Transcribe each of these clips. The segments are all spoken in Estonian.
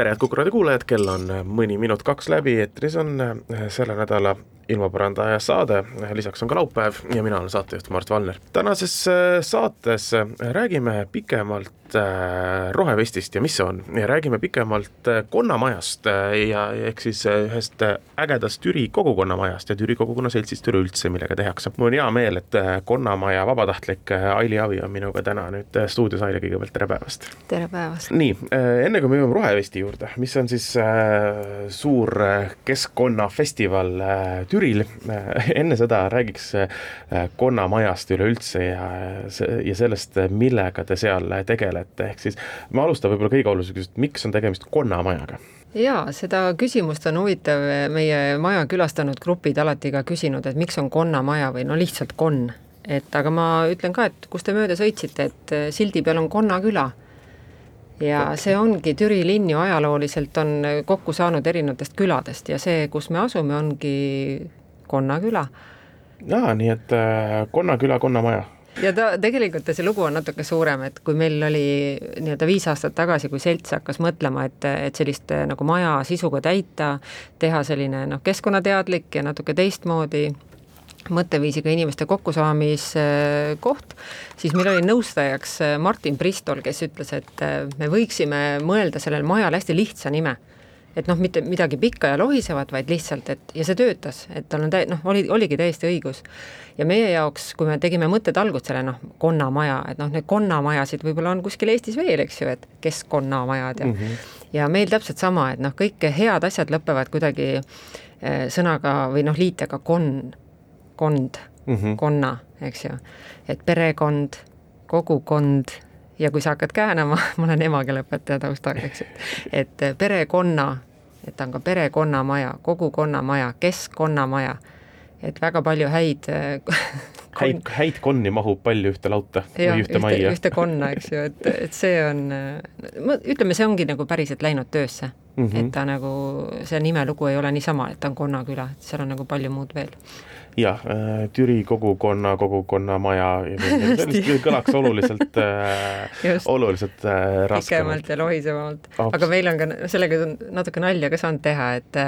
tere, Kuku raadio kuulajad, kell on mõni minut kaks läbi, eetris on selle nädala ilmaparandaja saade, lisaks on ka laupäev ja mina olen saatejuht Mart Valner. tänases äh, saates äh, räägime pikemalt äh, rohevestist ja mis see on ja räägime pikemalt konnamajast ja ehk siis ühest ägedast Türi kogukonnamajast ja Türi kogukonna seltsist üleüldse, millega tehakse. mul on hea meel, et Konnamaja vabatahtlik Aili Avi on minuga täna nüüd stuudios, Aili, kõigepealt tere päevast! tere päevast! nii, enne kui me jõuame rohevesti juurde, mis on siis suur keskkonnafestival Türi Türil, enne seda räägiks äh, Konnamajast üleüldse ja, ja sellest, millega te seal tegelete, ehk siis ma alustan võib-olla kõige olulisemast, miks on tegemist Konnamajaga? jaa, seda küsimust on huvitav meie maja külastanud grupid alati ka küsinud, et miks on Konnamaja või no lihtsalt Konn. et aga ma ütlen ka, et kus te mööda sõitsite, et sildi peal on Konna küla ja see ongi, Türi linn ju ajalooliselt on kokku saanud erinevatest küladest ja see, kus me asume, ongi Konna küla. jaa, nii et äh, Konna küla, Konna maja ja ta tegelikult see lugu on natuke suurem, et kui meil oli nii-öelda viis aastat tagasi, kui selts hakkas mõtlema, et, et sellist nagu maja sisuga täita, teha selline noh, keskkonnateadlik ja natuke teistmoodi mõtteviisiga inimeste kokkusaamiskoht, siis meil oli nõustajaks äh, Martin Pristol, kes ütles, et äh, me võiksime mõelda sellele majale hästi lihtsa nime et noh, mitte midagi pikka ja lohisevat, vaid lihtsalt, et ja see töötas, et tal on tä-, noh, oli, oligi täiesti õigus. ja meie jaoks, kui me tegime mõttetalgut selle noh, konnamaja, et noh, neid konnamajasid võib-olla on kuskil Eestis veel, eks ju, et keskkonnamajad ja mm -hmm. ja meil täpselt sama, et noh, kõik head asjad lõpevad kuidagi äh, sõnaga või noh, liitega konn kond mm, -hmm. konna, eks ju. et perekond, kogukond ja kui sa hakkad käänama, ma olen emakeeleõpetaja taustaga, eks ju, et perekonna, et on ka perekonnamaja, kogukonnamaja, keskkonnamaja, et väga palju häid häid, häid konni mahub palju ühte lauta ja, või ühte, ühte majja. ühte konna, eks ju, et, et see on, ütleme, see ongi nagu päriselt läinud töösse mm. -hmm. et ta nagu, see nimelugu ei ole niisama, et ta on Konnaküla, et seal on nagu palju muud veel jah, äh, Türi kogukonna, kogukonnamaja, sellist kõlaks oluliselt äh, oluliselt äh, raskemalt. pikemalt ja lohisevamalt, aga meil on ka sellega natuke nalja ka saanud teha, et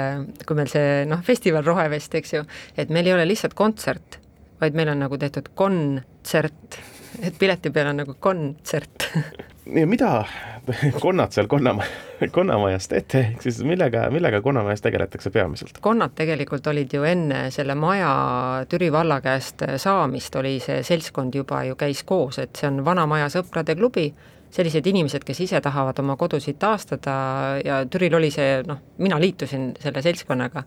kui meil see noh, festival Rohevest, eks ju, et meil ei ole lihtsalt kontsert, vaid meil on nagu tehtud kontsert, et pileti peal on nagu kontsert ja mida konnad seal Konnamaja, Konnamajas teete, ehk siis millega, millega Konnamajas tegeletakse peamiselt? konnad tegelikult olid ju enne selle maja Türi valla käest saamist, oli see seltskond juba ju käis koos, et see on Vana Maja Sõprade klubi, sellised inimesed, kes ise tahavad oma kodusid taastada ja Türil oli see noh, mina liitusin selle seltskonnaga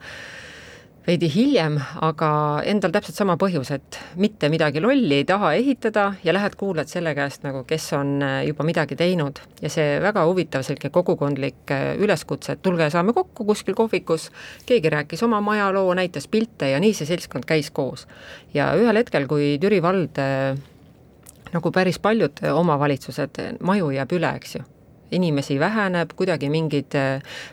veidi hiljem, aga endal täpselt sama põhjus, et mitte midagi lolli ei taha ehitada ja lähed kuulad selle käest nagu, kes on äh, juba midagi teinud. Ja see väga huvitav selline kogukondlik äh, üleskutse, et tulge, saame kokku kuskil kohvikus, keegi rääkis oma majaloo, näitas pilte ja nii see seltskond käis koos. ja ühel hetkel, kui Türi vald äh, nagu päris paljud omavalitsused, maju jääb üle, eks ju. Inimesi väheneb, kuidagi mingid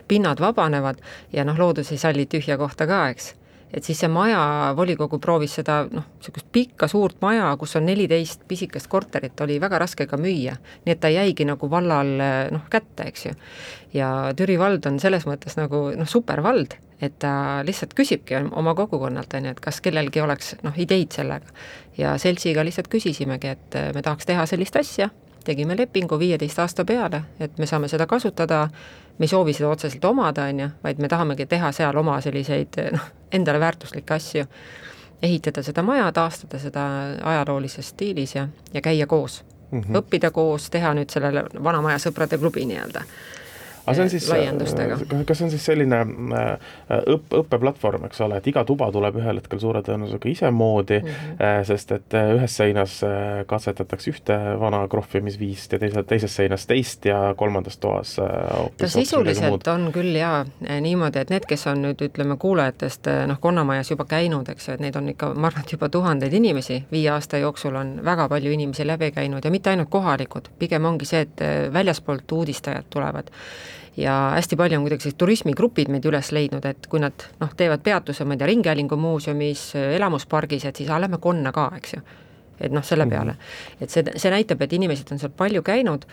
pinnad vabanevad ja noh, loodus ei salli tühja kohta ka, eks et siis see maja, volikogu proovis seda noh, niisugust pikka suurt maja, kus on neliteist pisikest korterit, oli väga raske ka müüa. nii et ta jäigi nagu vallal noh, kätte, eks ju. ja Türi vald on selles mõttes nagu noh, supervald, et ta lihtsalt küsibki oma kogukonnalt, on ju, et kas kellelgi oleks noh, ideid sellega. ja seltsiga lihtsalt küsisimegi, et me tahaks teha sellist asja, tegime lepingu viieteist aasta peale, et me saame seda kasutada. Me ei soovi seda otseselt omada, on ju, vaid me tahamegi teha seal oma selliseid noh, endale väärtuslikke asju, ehitada seda maja, taastada seda ajaloolises stiilis ja, ja käia koos. Mm, -hmm. õppida koos, teha nüüd sellele vana maja sõprade klubi nii-öelda aga see on siis, laiendustega. kas see on siis selline õpp, õppeplatvorm, eks ole, et iga tuba tuleb ühel hetkel suure tõenäosusega isemoodi mm, -hmm. sest et ühes seinas katsetatakse ühte vana krohvimisviist ja teise, teises seinas teist ja kolmandas toas hoopis ta sisuliselt on küll jaa niimoodi, et need, kes on nüüd ütleme, kuulajatest noh, Konnamajas juba käinud, eks ju, et neid on ikka, ma arvan, et juba tuhandeid inimesi viie aasta jooksul on väga palju inimesi läbi käinud ja mitte ainult kohalikud, pigem ongi see, et väljaspoolt uudistajad tulevad ja hästi palju on kuidagi sellised turismigrupid meid üles leidnud, et kui nad noh, teevad peatuse, ma ei tea, Ringhäälingu muuseumis, elamuspargis, et siis ah, lähme Konna ka, eks ju. et noh, selle peale, et see, see näitab, et inimesed on seal palju käinud,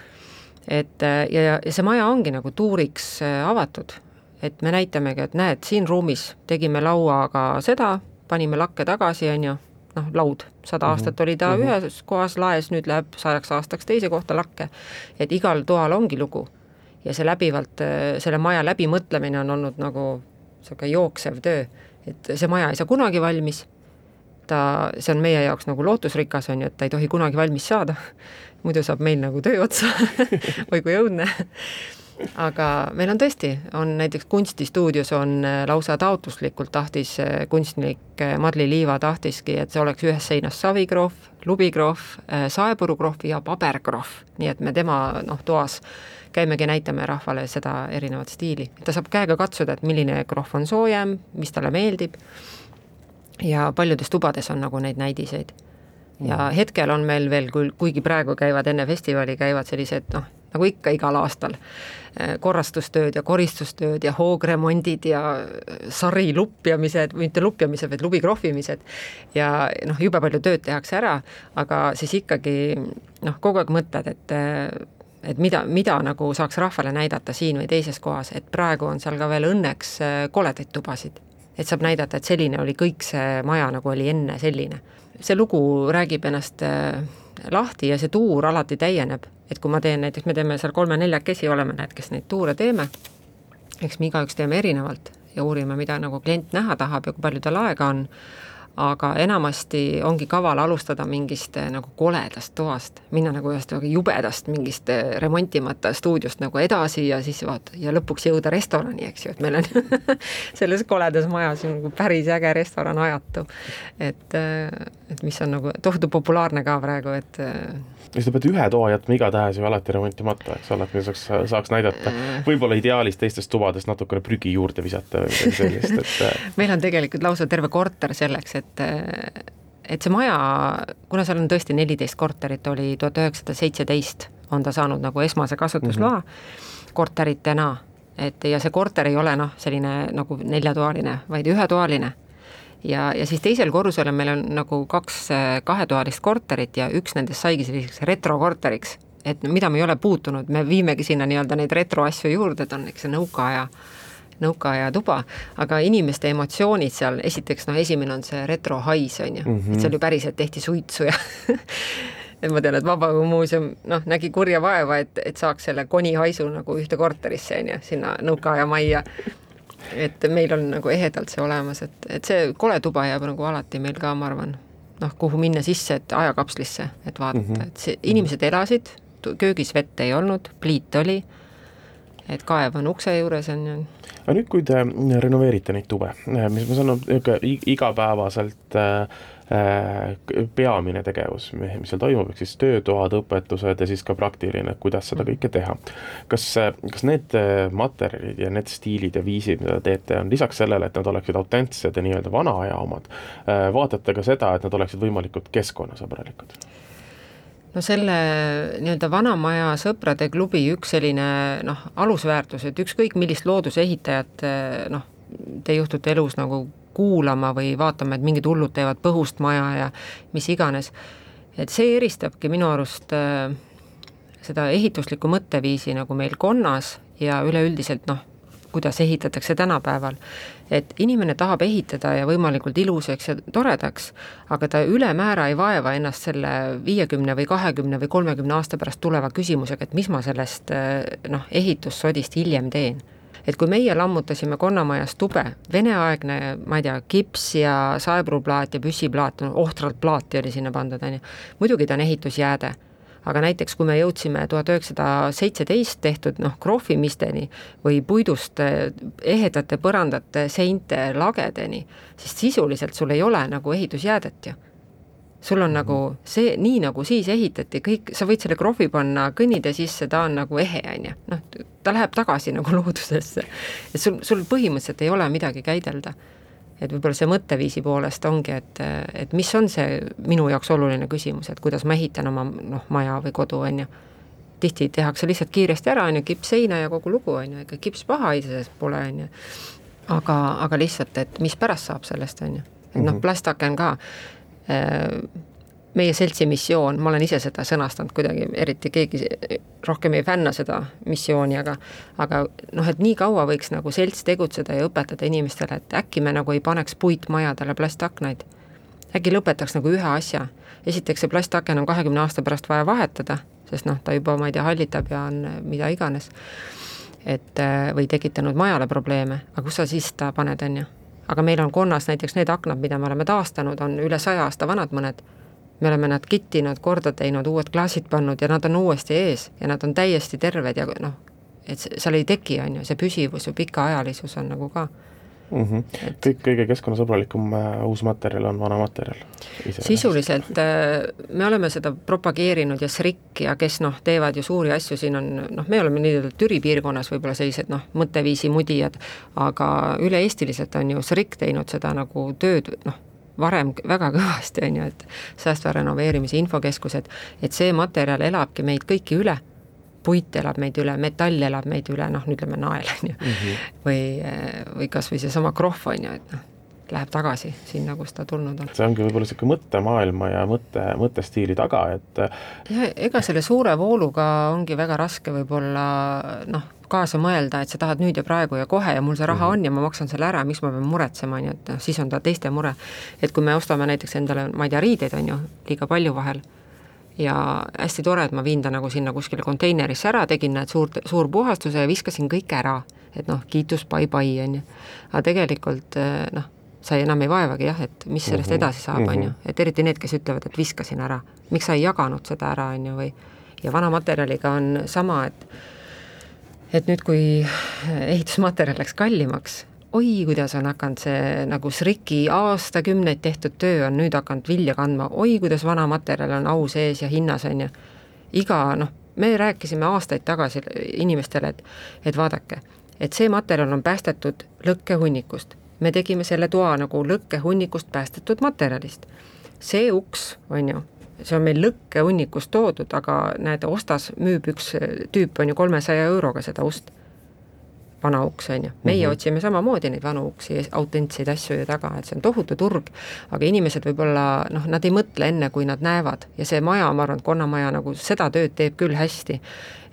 et ja, ja see maja ongi nagu tuuriks avatud, et me näitamegi, et näed, siin ruumis tegime lauaga seda, panime lakke tagasi, on ju, noh, laud, sada -hmm. aastat oli ta mm -hmm. ühes kohas laes, nüüd läheb sajaks aastaks teise kohta lakke. et igal toal ongi lugu ja see läbivalt, selle maja läbimõtlemine on olnud nagu niisugune jooksev töö, et see maja ei saa kunagi valmis, ta, see on meie jaoks nagu lootusrikas, on ju, et ta ei tohi kunagi valmis saada, muidu saab meil nagu töö otsa. Oi kui õudne. Aga meil on tõesti, on näiteks kunstistuudios on äh, lausa taotluslikult tahtis äh, kunstnik äh, Madli Liiva tahtiski, et see oleks ühes seinas savikrohv, lubikrohv, saepurukrohv ja paberkrohv, nii et me tema noh, toas käimegi, näitame rahvale seda erinevat stiili, ta saab käega katsuda, et milline krohv on soojem, mis talle meeldib. ja paljudes tubades on nagu neid näidiseid. ja mm. hetkel on meil veel, kuigi praegu käivad enne festivali, käivad sellised noh, nagu ikka igal aastal, eh, korrastustööd ja koristustööd ja hoogremondid ja sari lupjamised, mitte lupjamised, vaid lubi krohvimised. ja noh, jube palju tööd tehakse ära, aga siis ikkagi noh, kogu aeg mõtled, et et mida, mida nagu saaks rahvale näidata siin või teises kohas, et praegu on seal ka veel õnneks eh, koledaid tubasid. et saab näidata, et selline oli kõik see maja, nagu oli enne selline. see lugu räägib ennast eh, lahti ja see tuur alati täieneb, et kui ma teen näiteks, me teeme seal kolme-neljakesi oleme need, kes neid tuure teeme, eks me igaüks teeme erinevalt ja uurime, mida nagu klient näha tahab ja kui palju tal aega on aga enamasti ongi kaval alustada mingist eh, nagu koledast toast, minna nagu ühest väga jubedast mingist eh, remontimata stuudiost nagu edasi ja siis vaata, ja lõpuks jõuda restorani, eks ju, et meil on selles koledas majas nagu päris äge restoran Ajatu. et, eh, et mis on nagu tohutu populaarne ka praegu, et siis te peate ühe toa jätma igatahes ju alati remontimata, eks ole, et me saaks, saaks näidata? Võib-olla ideaalis teistest tubadest natukene prügi juurde visata või midagi sellist, et meil on tegelikult lausa terve korter selleks, et et see maja, kuna seal on tõesti neliteist korterit, oli tuhat üheksasada seitseteist, on ta saanud nagu esmase kasutusloa mm -hmm. korteritena, et ja see korter ei ole noh, selline nagu neljatoaline, vaid ühetoaline. Ja, ja siis teisel korrusel on meil on nagu kaks äh, kahetoalist korterit ja üks nendest saigi selliseks retrokorteriks, et mida me ei ole puutunud, me viimegi sinna nii-öelda neid retroasju juurde, et on eks see nõukaaja nõukaaja tuba, aga inimeste emotsioonid seal, esiteks noh, esimene on see retrohais, on ju mm, -hmm. et seal ju päriselt tehti suitsu ja et ma tean, et Vabaõhumuuseum noh, nägi kurja vaeva, et, et saaks selle konihaisu nagu ühte korterisse, on ju, sinna nõukaaja majja et meil on nagu ehedalt see olemas, et, et see kole tuba jääb nagu alati meil ka, ma arvan, noh, kuhu minna sisse, et ajakapslisse, et vaadata mm, -hmm. et see, inimesed elasid, köögis vett ei olnud, pliit oli, et kaev on ukse juures, on ju. aga nüüd, kui te renoveerite neid tube, mis ma saan aru, igapäevaselt äh, Äh, peamine tegevus, mis seal toimub, ehk siis töötoad, õpetused ja siis ka praktiline, kuidas seda kõike teha. kas, kas need äh, materjalid ja need stiilid ja viisid, mida te teete, on lisaks sellele, et nad oleksid autentsed ja nii-öelda vana aja omad, äh, vaatate ka seda, et nad oleksid võimalikult keskkonnasõbralikud? No selle nii-öelda Vanamaja sõprade klubi üks selline noh, alusväärtus, et ükskõik millist loodusehitajat noh, te juhtute elus nagu kuulama või vaatama, et mingid hullud teevad põhust maja ja mis iganes. et see eristabki minu arust äh, seda ehituslikku mõtteviisi nagu meil konnas ja üleüldiselt noh, kuidas ehitatakse tänapäeval. et inimene tahab ehitada ja võimalikult ilusaks ja toredaks, aga ta ülemäära ei vaeva ennast selle viiekümne või kahekümne või kolmekümne aasta pärast tuleva küsimusega, et mis ma sellest äh, noh, ehitussodist hiljem teen. Et kui meie lammutasime Konnamajas tube, veneaegne, ma ei tea, kips ja saepruuplaat ja püssiplaat, ohtralt plaati oli sinna pandud, on ju, muidugi ta on ehitusjääde, aga näiteks kui me jõudsime tuhat üheksasada seitseteist tehtud noh, krohvimisteni või puidust eh, ehedate põrandate seinte lagedeni, siis sisuliselt sul ei ole nagu ehitusjäädet ju sul on nagu see, nii nagu siis ehitati, kõik, sa võid selle krohvi panna kõnnitee sisse, ta on nagu ehe, on ju, noh, ta läheb tagasi nagu loodusesse. et sul, sul põhimõtteliselt ei ole midagi käidelda. Et võib-olla see mõtteviisi poolest ongi, et, et mis on see minu jaoks oluline küsimus, et kuidas ma ehitan oma noh, maja või kodu, on ju. tihti tehakse lihtsalt kiiresti ära, on ju, kips seina ja kogu lugu, on ju, ega kips paha iseenesest pole, on ju. aga, aga lihtsalt, et mis pärast saab sellest, on ju. et noh, mhm. plastaken ka Äh, meie seltsi missioon, ma olen ise seda sõnastanud kuidagi, eriti keegi rohkem ei fänna seda missiooni, aga aga noh, et nii kaua võiks nagu selts tegutseda ja õpetada inimestele, et äkki me nagu ei paneks puitmajadele plastaknaid. äkki lõpetaks nagu ühe asja. esiteks, see plastaken on kahekümne aasta pärast vaja vahetada, sest noh, ta juba, ma ei tea, hallitab ja on mida iganes. et äh, või tekitanud majale probleeme, aga kus sa siis ta paned, on ju aga meil on konnas näiteks need aknad, mida me oleme taastanud, on üle saja aasta vanad mõned. Me oleme nad kittinud, korda teinud, uued klaasid pannud ja nad on uuesti ees ja nad on täiesti terved ja noh, et seal ei teki, on ju, see püsivus ja pikaajalisus on nagu ka mm. -hmm. Et... kõik kõige keskkonnasõbralikum äh, uus materjal on vana materjal. sisuliselt äh, me oleme seda propageerinud ja SRIK ja kes noh, teevad ju suuri asju, siin on noh, me oleme nii-öelda Türi piirkonnas võib-olla sellised noh, mõtteviisi mudijad, aga üle-eestiliselt on ju SRIK teinud seda nagu tööd noh, varem väga kõvasti, on ju, et säästva renoveerimise infokeskused, et see materjal elabki meid kõiki üle puit elab meid üle, metall elab meid üle, noh, ütleme nael, on ju. Mhm. või, või kas või seesama krohv, on ju, et noh, läheb tagasi sinna, kust ta tulnud on. see ongi võib-olla niisugune mõttemaailma ja mõtte, mõttestiili taga, et ja ega selle suure vooluga ongi väga raske võib-olla noh, kaasa mõelda, et sa tahad nüüd ja praegu ja kohe ja mul see raha -hmm. on ja ma maksan selle ära, miks ma pean muretsema, on ju, et noh, siis on ta teiste mure. et kui me ostame näiteks endale, ma ei tea, riideid, on ju, liiga palju vahel ja hästi tore, et ma viin ta nagu sinna kuskile konteinerisse ära, tegin näed suurt, suur puhastuse ja viskasin kõik ära. et noh, kiitus bye-bye, on ju. aga tegelikult eh, noh, sa enam ei vaevagi jah, et mis sellest mhm. edasi saab, on ju, mhm. et eriti need, kes ütlevad, et viskasin ära. miks sa ei jaganud seda ära, on ju, või ja vana materjaliga on sama, et et nüüd, kui ehitusmaterjal läks kallimaks, oi, kuidas on hakanud see nagu SRIK-i aastakümneid tehtud töö on nüüd hakanud vilja kandma, oi, kuidas vana materjal on au sees ja hinnas, on ju. iga noh, me rääkisime aastaid tagasi inimestele, et, et vaadake, et see materjal on päästetud lõkkehunnikust. Me tegime selle toa nagu lõkkehunnikust päästetud materjalist. see uks, on ju, see on meil lõkkehunnikust toodud, aga näed, ostas, müüb üks tüüp, on ju, kolmesaja euroga seda ust vana uks, on ju. meie mm -hmm. otsime samamoodi neid vanu uksi, autentseid asju ju taga, et see on tohutu turg, aga inimesed võib-olla noh, nad ei mõtle enne, kui nad näevad ja see maja, ma arvan, et Konnamaja nagu seda tööd teeb küll hästi.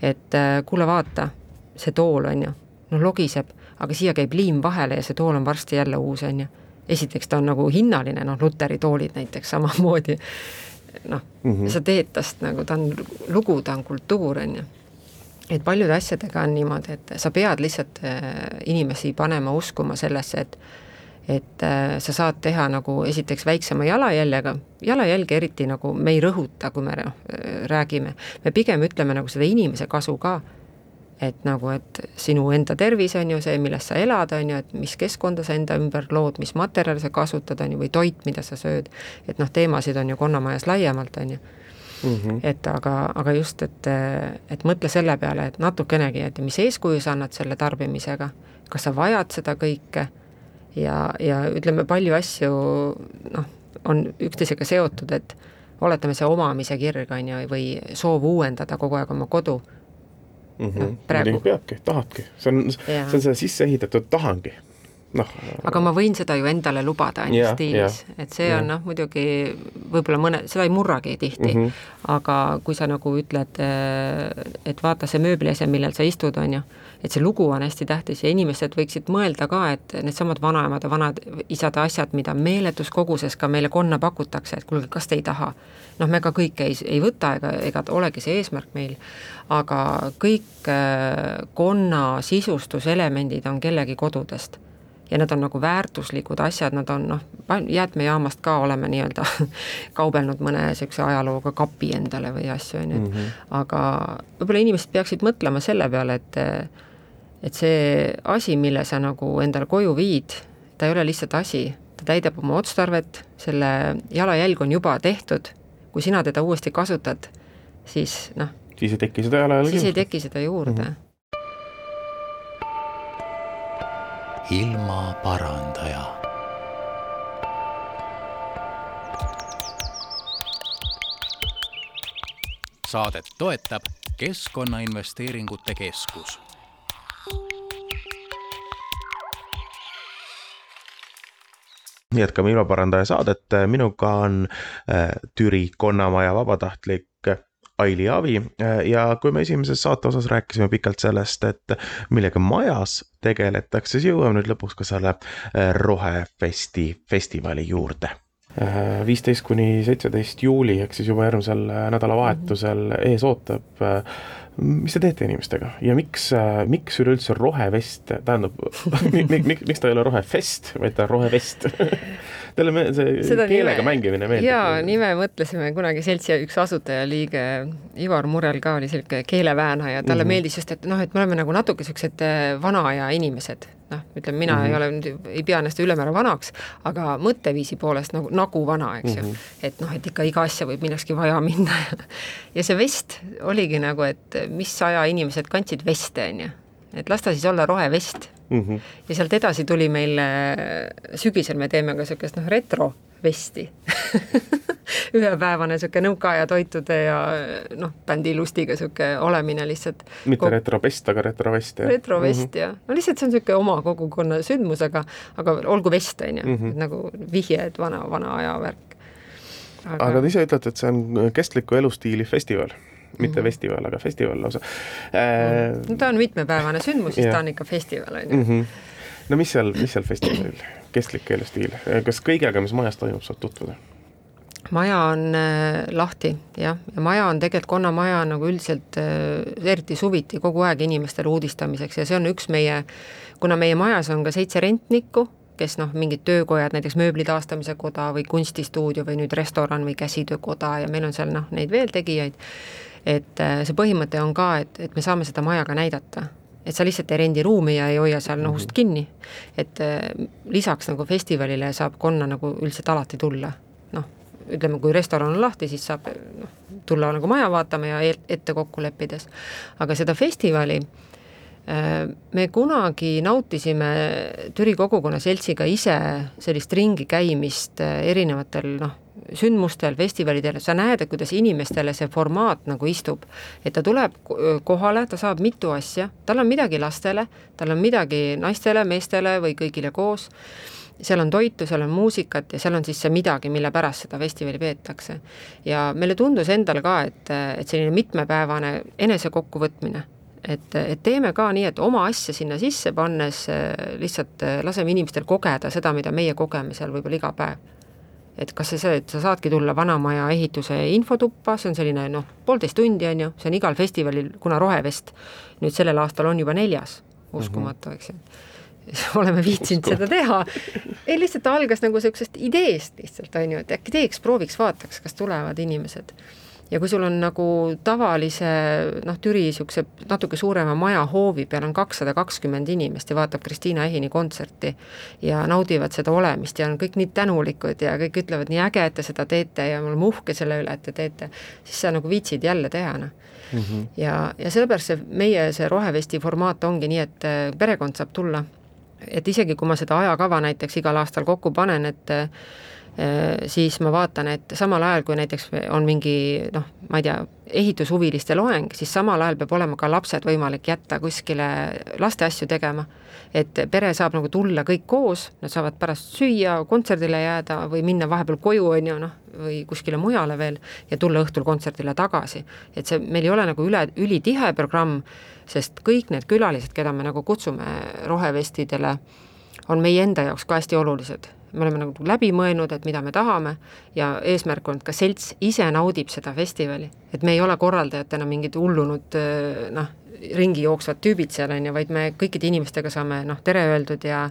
et äh, kuule, vaata, see tool, on ju, noh logiseb, aga siia käib liim vahele ja see tool on varsti jälle uus, on ju. esiteks ta on nagu hinnaline, noh, Luteri toolid näiteks samamoodi, noh mm, -hmm. sa teed tast nagu, ta on lugu, ta on kultuur, on ju. Et paljude asjadega on niimoodi, et sa pead lihtsalt äh, inimesi panema uskuma sellesse, et et äh, sa saad teha nagu esiteks väiksema jalajäljega, jalajälge eriti nagu me ei rõhuta, kui me noh, räägime, me pigem ütleme nagu seda inimese kasu ka, et nagu, et sinu enda tervis on ju see, milles sa elad, on ju, et mis keskkonda sa enda ümber lood, mis materjale sa kasutad, on ju, või toit, mida sa sööd, et noh, teemasid on ju Konnamajas laiemalt, on ju mm. -hmm. et aga, aga just, et, et mõtle selle peale, et natukenegi, et mis eeskuju sa annad selle tarbimisega, kas sa vajad seda kõike ja, ja ütleme, palju asju noh, on üksteisega seotud, et oletame, see omamise kirg, on ju, või soov uuendada kogu aeg oma kodu mm. -hmm. Praegu peabki, tahadki, see on, see on see sisse ehitatud tahangi noh. aga ma võin seda ju endale lubada, on ju, stiilis, et see ja. on noh, muidugi võib-olla mõne, seda ei murragi tihti mm, -hmm. aga kui sa nagu ütled, et vaata see mööbliese, millel sa istud, on ju, et see lugu on hästi tähtis ja inimesed võiksid mõelda ka, et needsamad vanaemad ja vanad isade asjad, mida meeletus koguses ka meile konna pakutakse, et kuulge, kas te ei taha. noh, me ka kõike ei, ei võta ega, ega olegi see eesmärk meil, aga kõik konna sisustuselemendid on kellegi kodudest ja need on nagu väärtuslikud asjad, nad on noh, jäätmejaamast ka oleme nii-öelda kaubelnud mõne niisuguse ajalooga kapi endale või asju, on ju, et Mhm. aga võib-olla inimesed peaksid mõtlema selle peale, et et see asi, mille sa nagu endale koju viid, ta ei ole lihtsalt asi, ta täidab oma otstarvet, selle jalajälg on juba tehtud, kui sina teda uuesti kasutad, siis noh, siis ei teki seda jalajälge. siis ei teki seda juurde mm.. ilmaparandaja. saadet toetab Keskkonnainvesteeringute Keskus jätkame ilmaparandaja saadet, minuga on äh, Türi Konnamaja vabatahtlik Aili Avi äh, ja kui me esimeses saate osas rääkisime pikalt sellest, et millega majas tegeletakse, siis jõuame nüüd lõpuks ka selle äh, Rohefesti festivali juurde viisteist kuni seitseteist juuli ehk siis juba järgmisel nädalavahetusel ees ootab. Mis te teete inimestega ja miks, miks üleüldse rohevest, tähendab miks, miks ta ei ole rohefest, vaid ta on rohevest Teile me see Seda keelega nime, mängimine meeldib? jaa, nime mõtlesime kunagi seltsi üks asutajaliige Ivar Murel ka oli selline keeleväänaja, talle mm -hmm. meeldis just, et noh, et me oleme nagu natuke niisugused vana aja inimesed noh, ütleme mina mm -hmm. ei ole nüüd, ei pea ennast ülemäära vanaks, aga mõtteviisi poolest nagu, nagu vana, eks ju mm. -hmm. et noh, et ikka iga asja võib millekski vaja minna ja see vest oligi nagu, et mis aja inimesed kandsid veste, on ju. et las ta siis olla rohevest mm. -hmm. ja sealt edasi tuli meil, sügisel me teeme ka niisugust noh, retrovesti ühepäevane niisugune nõukaaja toitude ja noh, bändi lustiga niisugune olemine lihtsalt. mitte Kog... retropest, aga retrovest, jah? retrovest mm -hmm. jah, no lihtsalt see on niisugune oma kogukonna sündmus, aga, aga olgu vest, on ju, Mhm. nagu vihje, et vana, vana aja värk. aga, aga te ise ütlete, et see on kestliku elustiili festival mitte mm -hmm. festival, aga festival lausa äh,. no ta on mitmepäevane sündmus, siis ta on ikka festival, on ju. Mhm. no mis seal, mis seal festivalil, kestlik elustiil, kas kõigega, mis majas toimub, saab tutvuda? maja on äh, lahti jah, ja maja on tegelikult, Konnamaja on nagu üldiselt äh, eriti suviti kogu aeg inimestele uudistamiseks ja see on üks meie, kuna meie majas on ka seitse rentnikku, kes noh, mingid töökojad, näiteks mööbli taastamise koda või kunstistuudio või nüüd restoran või käsitöökoda ja meil on seal noh, neid veel tegijaid, et äh, see põhimõte on ka, et, et me saame seda maja ka näidata et sa lihtsalt ei rendi ruumi ja ei hoia seal nohust kinni. et äh, lisaks nagu festivalile saab konna nagu üldiselt alati tulla, noh, ütleme, kui restoran on lahti, siis saab noh, tulla nagu maja vaatama ja ette kokku leppides. aga seda festivali me kunagi nautisime Türi Kogukonna Seltsiga ise sellist ringi käimist erinevatel noh, sündmustel, festivalidel, sa näed, et kuidas inimestele see formaat nagu istub. et ta tuleb kohale, ta saab mitu asja, tal on midagi lastele, tal on midagi naistele, meestele või kõigile koos, seal on toitu, seal on muusikat ja seal on siis see midagi, mille pärast seda festivali peetakse. ja meile tundus endal ka, et, et selline mitmepäevane enesekokkuvõtmine et, et teeme ka nii, et oma asja sinna sisse pannes lihtsalt laseme inimestel kogeda seda, mida meie kogeme seal võib-olla iga päev. Et kas see see, et sa saadki tulla Vanamaja ehituse infotuppa, see on selline noh, poolteist tundi on ju, see on igal festivalil, kuna Rohevest nüüd sellel aastal on juba neljas, uskumatu, eks ju. Oleme viitsinud seda teha. ei, lihtsalt algas nagu niisugusest ideest lihtsalt, on ju, et äkki teeks, prooviks, vaataks, kas tulevad inimesed ja kui sul on nagu tavalise noh, Türi niisuguse natuke suurema maja hoovi peal on kakssada kakskümmend inimest ja vaatab Kristiina Ehini kontserti ja naudivad seda olemist ja on kõik nii tänulikud ja kõik ütlevad, nii äge, et te seda teete ja me oleme uhke selle üle, et te teete, siis sa nagu viitsid jälle teha, noh. -hmm. ja, ja sellepärast see meie, see Rohevesti formaat ongi nii, et perekond saab tulla. et isegi, kui ma seda ajakava näiteks igal aastal kokku panen, et siis ma vaatan, et samal ajal, kui näiteks on mingi noh, ma ei tea, ehitushuviliste loeng, siis samal ajal peab olema ka lapsed võimalik jätta kuskile laste asju tegema. et pere saab nagu tulla kõik koos, nad saavad pärast süüa, kontserdile jääda või minna vahepeal koju, on ju, noh, või kuskile mujale veel ja tulla õhtul kontserdile tagasi. et see, meil ei ole nagu üle, ülitihe programm, sest kõik need külalised, keda me nagu kutsume rohevestidele, on meie enda jaoks ka hästi olulised me oleme nagu läbi mõelnud, et mida me tahame ja eesmärk on, et ka selts ise naudib seda festivali, et me ei ole korraldajatena mingid hullunud noh, ringi jooksvad tüübid seal, on ju, vaid me kõikide inimestega saame noh, tere öeldud ja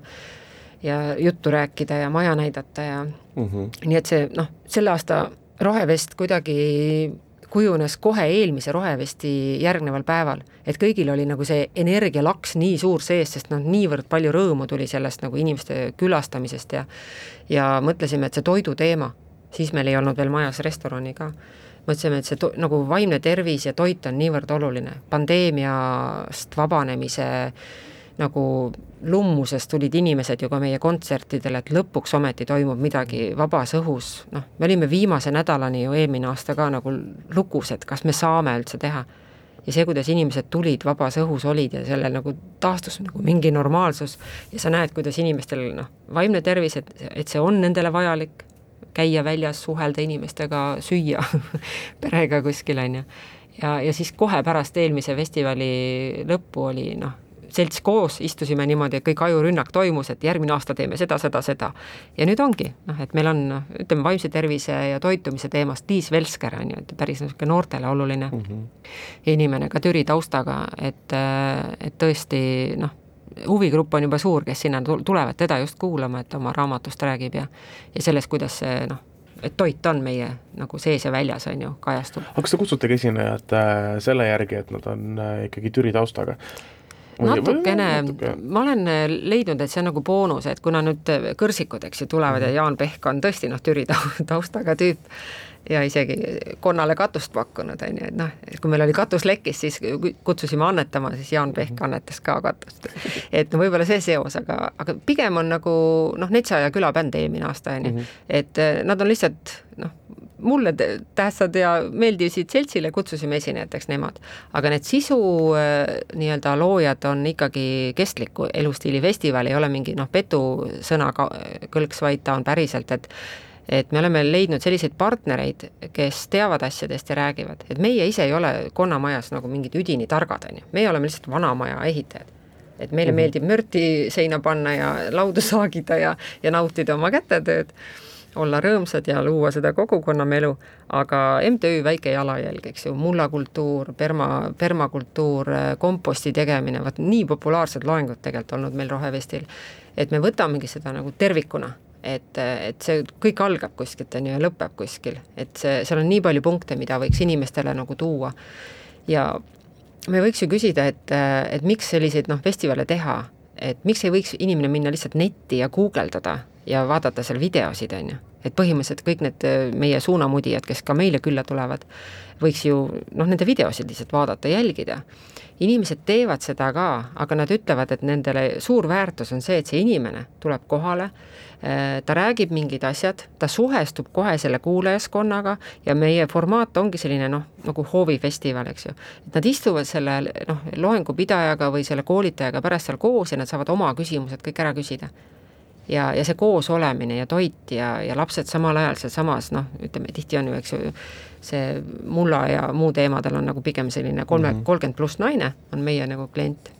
ja juttu rääkida ja maja näidata ja mm -hmm. nii et see noh, selle aasta rohevest kuidagi kujunes kohe eelmise rohevesti järgneval päeval. et kõigil oli nagu see energialaks nii suur sees, sest noh, niivõrd palju rõõmu tuli sellest nagu inimeste külastamisest ja ja mõtlesime, et see toidu teema, siis meil ei olnud veel majas restorani ka, mõtlesime, et see to-, nagu vaimne tervis ja toit on niivõrd oluline, pandeemiast vabanemise äh, nagu lummusest tulid inimesed ju ka meie kontsertidele, et lõpuks ometi toimub midagi vabas õhus, noh, me olime viimase nädalani ju eelmine aasta ka nagu lukus, et kas me saame üldse teha. ja see, kuidas inimesed tulid, vabas õhus olid ja sellel nagu taastus nagu mingi normaalsus ja sa näed, kuidas inimestel noh, vaimne tervis, et, et see on nendele vajalik, käia väljas, suhelda inimestega, süüa perega kuskil, on ju. ja, ja siis kohe pärast eelmise festivali lõppu oli noh, selts koos, istusime niimoodi, kõik ajurünnak toimus, et järgmine aasta teeme seda, seda, seda. ja nüüd ongi, noh, et meil on, ütleme, vaimse tervise ja toitumise teemast Liis Velsker on ju, et päris niisugune noortele oluline mm -hmm. inimene ka Türi taustaga, et, et tõesti noh, huvigrupp on juba suur, kes sinna tulevad teda just kuulama, et oma raamatust räägib ja ja sellest, kuidas see noh, et toit on meie nagu sees ja väljas, on ju, kajastub. aga kas te kutsutegi esinejad äh, selle järgi, et nad on äh, ikkagi Türi taustaga? Natukene, ma olen äh, leidnud, et see on nagu boonus, et kuna nüüd äh, kõrsikud, eks ju, tulevad ja Jaan Pehk on tõesti noh, Türi taustaga tüüp ja isegi konnale katust pakkunud, on ju, et noh, et kui meil oli katus lekkis, siis kutsusime annetama, siis Jaan Pehk mhm. annetas ka katust. et no võib-olla see seos, aga, aga pigem on nagu noh, Netsa ja külabänd eelmine aasta, on ju, mhm. et äh, nad on lihtsalt noh, mulle tähtsad ja meeldisid seltsile, kutsusime esinejateks nemad. aga need sisu äh, nii-öelda loojad on ikkagi kestliku elustiili festival, ei ole mingi noh, petusõna kõlks, vaid ta on päriselt, et et me oleme leidnud selliseid partnereid, kes teavad asjadest ja räägivad, et meie ise ei ole Konnamajas nagu mingid üdini targad, on ju, meie oleme lihtsalt vanamaja ehitajad et meile mm -hmm. meeldib mürti seina panna ja laudu saagida ja, ja nautida oma kätetööd olla rõõmsad ja luua seda kogukonnamelu, aga MTÜ Väike Jalajälg, eks ju, mullakultuur, perma, permakultuur, komposti tegemine, vot nii populaarsed loengud tegelikult olnud meil Rohevestil, et me võtamegi seda nagu tervikuna et, et see kõik algab kuskilt, on ju, ja lõpeb kuskil, et see, seal on nii palju punkte, mida võiks inimestele nagu tuua. ja me võiks ju küsida, et, et miks selliseid noh, festivale teha, et miks ei võiks inimene minna lihtsalt netti ja guugeldada ja vaadata seal videosid, on ju. et põhimõtteliselt kõik need äh, meie suunamudijad, kes ka meile külla tulevad, võiks ju noh, nende videosid lihtsalt vaadata, jälgida. inimesed teevad seda ka, aga nad ütlevad, et nendele suur väärtus on see, et see inimene tuleb kohale, äh, ta räägib mingid asjad, ta suhestub kohe selle kuulajaskonnaga ja meie formaat ongi selline noh, nagu hoovifestival, eks ju. et nad istuvad selle noh, loengupidajaga või selle koolitajaga pärast seal koos ja nad saavad oma küsimused kõik ära küsida ja, ja see koosolemine ja toit ja, ja lapsed samal ajal sealsamas noh, ütleme tihti on ju, eks ju, see mulla ja muu teemadel on nagu pigem selline kolme, mhm. kolmkümmend pluss naine on meie nagu klient,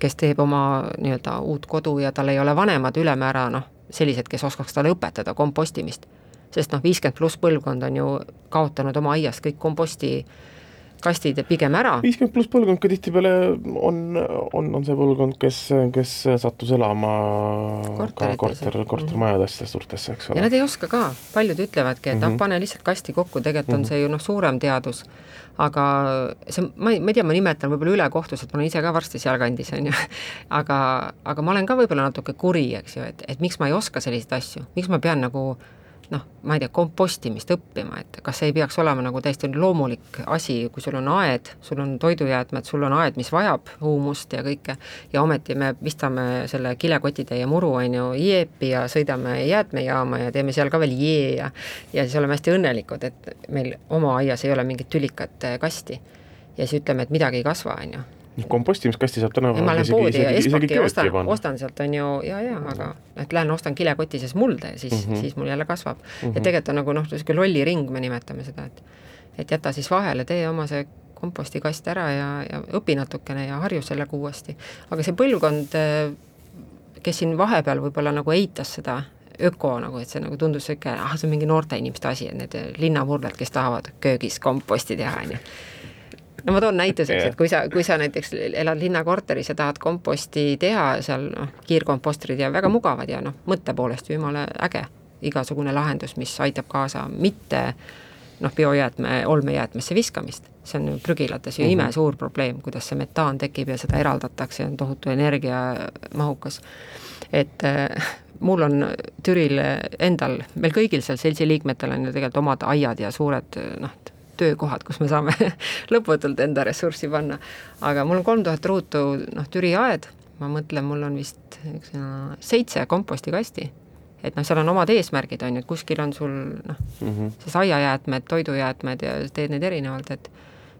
kes teeb oma nii-öelda uut kodu ja tal ei ole vanemad ülemäära noh, sellised, kes oskaks talle õpetada kompostimist. sest noh, viiskümmend pluss põlvkond on ju kaotanud oma aias kõik komposti äh, kastid pigem ära. viiskümmend pluss põlvkond ka tihtipeale on, on, on see põlvkond, kes, kes sattus elama ka korter, kortermajadesse suurtesse, eks ole. ja nad ei oska ka, paljud ütlevadki, et mm -hmm. ah, pane lihtsalt kasti kokku, tegelikult on mm -hmm. see ju noh, suurem teadus. aga see, ma ei, ma ei tea, ma nimetan võib-olla ülekohtu, sest ma olen ise ka varsti sealkandis, on ju, aga, aga ma olen ka võib-olla natuke kuri, eks ju, et, et miks ma ei oska selliseid asju, miks ma pean nagu noh, ma ei tea, kompostimist õppima, et kas see ei peaks olema nagu täiesti loomulik asi, kui sul on aed, sul on toidujäätmed, sul on aed, mis vajab huumust ja kõike, ja ometi me pistame selle kilekotitäie muru, on ju, jeepi ja sõidame jäätmejaama ja teeme seal ka veel jee ja ja siis oleme hästi õnnelikud, et meil oma aias ei ole mingit tülikat kasti. ja siis ütleme, et midagi ei kasva, on ju kompostimiskasti saab tänapäeval ma lähen poodi ja Espaki ostan, ostan sealt, on ju, ja, ja aga et lähen ostan kilekoti sees mulda ja siis mm, -hmm. siis mul jälle kasvab mm. -hmm. ja tegelikult on nagu noh, niisugune lolliring, me nimetame seda, et et jäta siis vahele, tee oma see kompostikast ära ja, ja õpi natukene ja harju sellega uuesti. aga see põlvkond, kes siin vahepeal võib-olla nagu eitas seda öko nagu, et see nagu tundus niisugune, ah, see on mingi noorte inimeste asi, et need linnamurdlad, kes tahavad köögis komposti teha, on ju no ma toon näituseks, et kui sa, kui sa näiteks elad linnakorteris ja tahad komposti teha, seal noh, kiirkompostrid ja väga mugavad ja noh, mõtte poolest ju jumala äge, igasugune lahendus, mis aitab kaasa mitte noh, biojäätme, olmejäätmesse viskamist, see on ju prügilates ju mm -hmm. imesuur probleem, kuidas see metaan tekib ja seda eraldatakse, on tohutu energiamahukas. et äh, mul on Türil endal, meil kõigil seal seltsi liikmetel on ju tegelikult omad aiad ja suured noh, töökohad, kus me saame lõputult enda ressurssi panna. aga mul on kolm tuhat ruutu noh, Türi aed, ma mõtlen, mul on vist üks no, seitse kompostikasti et noh, seal on omad eesmärgid, on ju, et kuskil on sul noh mm -hmm., siis aiajäätmed, toidujäätmed ja teed neid erinevalt, et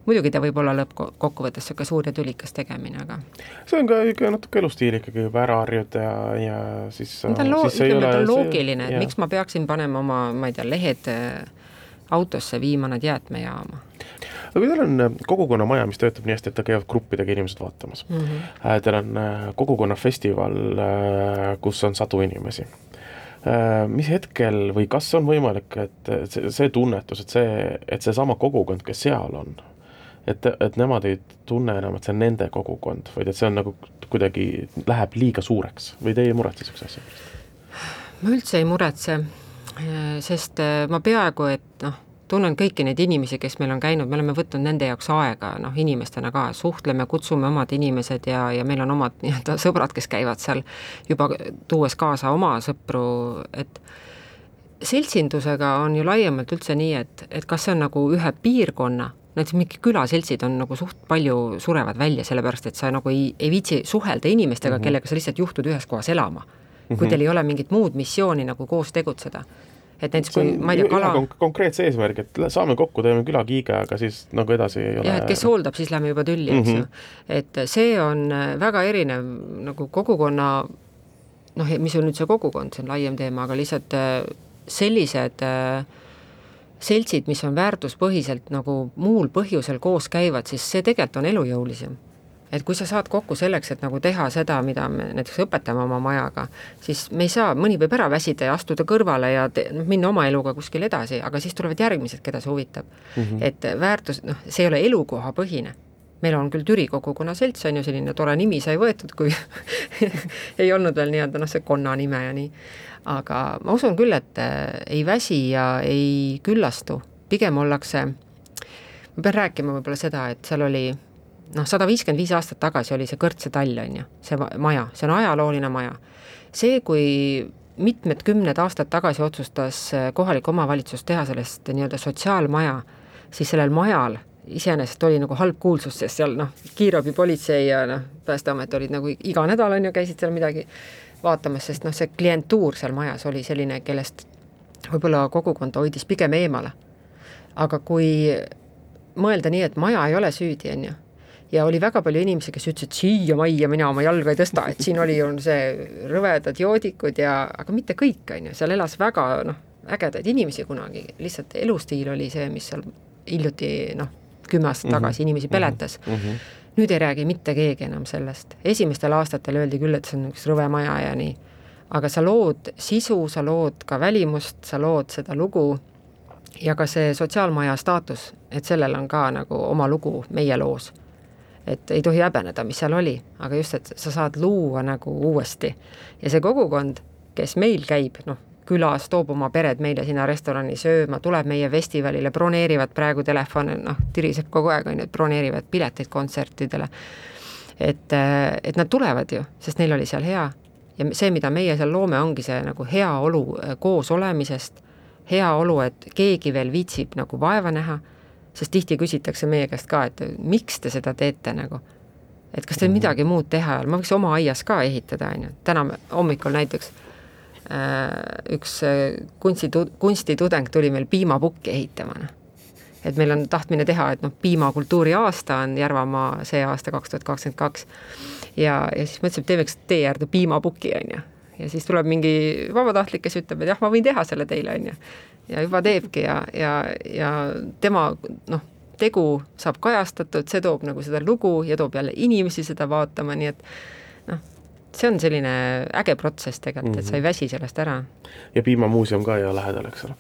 muidugi ta võib olla lõppkokkuvõttes niisugune suur ja tülikas tegemine, aga see on ka ikka natuke elustiil ikkagi juba ära harjuda ja, ja siis ta on loo-, ütleme, ta on loogiline, et miks ma peaksin panema oma, ma ei tea, lehed äh, autosse, viima nad jäätmejaama. Aga kui teil on äh, kogukonnamaja, mis töötab nii hästi, et käivad gruppidega inimesed vaatamas. Mm, -hmm. teil on kogukonnafestival, kus on sadu inimesi. Äh, mis hetkel või kas on võimalik, et see, see tunnetus, et see, et seesama kogukond, kes seal on, et, et nemad ei tunne enam, et see on nende kogukond, vaid et see on nagu kuidagi, läheb liiga suureks? Või teie ei muretse niisuguse asja pärast? ma üldse ei muretse, sest ma peaaegu et noh tunnen kõiki neid inimesi, kes meil on käinud, me oleme võtnud nende jaoks aega, noh, inimestena ka, suhtleme, kutsume omad inimesed ja, ja meil on omad nii-öelda sõbrad, kes käivad seal juba tuues kaasa oma sõpru, et seltsindusega on ju laiemalt üldse nii, et, et kas see on nagu ühe piirkonna, näiteks mingi külaseltsid on nagu suht palju surevad välja, sellepärast et sa nagu ei, ei viitsi suhelda inimestega mm, -hmm. kellega sa lihtsalt juhtud ühes kohas elama. Kui mm -hmm. teil ei ole mingit muud missiooni nagu koos tegutseda. Et näiteks kui ma ei tea, kala konk konkreetse eesmärgi, et saame kokku, teeme külakiige, aga siis nagu edasi ei ole jah, et kes hooldab, siis lähme juba tülli, eks ju. Mm -hmm.. et see on äh, väga erinev nagu kogukonna noh, mis on nüüd see kogukond, see on laiem teema, aga lihtsalt äh, sellised äh, seltsid, mis on väärtuspõhiselt nagu muul põhjusel koos käivad, siis see tegelikult on elujõulisem et kui sa saad kokku selleks, et nagu teha seda, mida me näiteks õpetame oma majaga, siis me ei saa, mõni võib ära väsida ja astuda kõrvale ja te, noh, minna oma eluga kuskile edasi, aga siis tulevad järgmised, keda see huvitab mm. -hmm. et väärtus, noh, see ei ole elukohapõhine meil on küll Türi kogukonna selts, on ju, selline tore nimi sai võetud, kui ei olnud veel nii-öelda noh, see konna nime ja nii. aga ma usun küll, et äh, ei väsi ja ei küllastu, pigem ollakse, ma pean rääkima võib-olla seda, et seal oli noh, sada viiskümmend viis aastat tagasi oli see Kõrtse tall, on ju, see maja, see on ajalooline maja. see, kui mitmed kümned aastad tagasi otsustas äh, kohalik omavalitsus teha sellest nii-öelda sotsiaalmaja, siis sellel majal iseenesest oli nagu halb kuulsus, sest seal noh, kiirabipolitsei ja noh, Päästeamet olid nagu iga nädal on ju, käisid seal midagi vaatamas, sest noh, see klientuur seal majas oli selline, kellest võib-olla kogukond hoidis pigem eemale. aga kui mõelda nii, et maja ei ole süüdi, on ju ja oli väga palju inimesi, kes ütlesid, siia majja mina oma jalga ei tõsta, et siin oli ju see rõvedad joodikud ja, aga mitte kõik, on ju, seal elas väga noh, ägedaid inimesi kunagi, lihtsalt elustiil oli see, mis seal hiljuti noh, kümme aastat mm -hmm. tagasi inimesi peletas. Mm. -hmm. nüüd ei räägi mitte keegi enam sellest, esimestel aastatel öeldi küll, et see on üks rõve maja ja nii, aga sa lood sisu, sa lood ka välimust, sa lood seda lugu ja ka see sotsiaalmaja staatus, et sellel on ka nagu oma lugu meie loos et ei tohi häbeneda, mis seal oli, aga just, et sa saad luua nagu uuesti. ja see kogukond, kes meil käib, noh, külas, toob oma pered meile sinna restorani sööma, tuleb meie festivalile, broneerivad praegu telefone, noh, tiriseb kogu aeg, on ju, et broneerivad pileteid kontsertidele. et, et nad tulevad ju, sest neil oli seal hea ja see, mida meie seal loome, ongi see nagu heaolu koos olemisest, heaolu, et keegi veel viitsib nagu vaeva näha sest tihti küsitakse meie käest ka, et miks te seda teete nagu. et kas teil mhm. midagi muud teha ei ole, ma võiks oma aias ka ehitada, on ju, täna hommikul näiteks äh, üks äh, kunstitu-, kunstitudeng tuli meil piimapukki ehitama, noh. et meil on tahtmine teha, et noh, piimakultuuri aasta on Järvamaa see aasta kaks tuhat kakskümmend kaks ja, ja siis mõtlesime, et teeme üks tee äärde piimapuki, on ju. ja siis tuleb mingi vabatahtlik, kes ütleb, et jah, ma võin teha selle teile, on ju ja juba teebki ja, ja, ja tema noh, tegu saab kajastatud, see toob nagu seda lugu ja toob jälle inimesi seda vaatama, nii et noh, see on selline äge protsess tegelikult mm, -hmm. et sa ei väsi sellest ära. ja piimamuuseum ka ju lähedal, eks ole.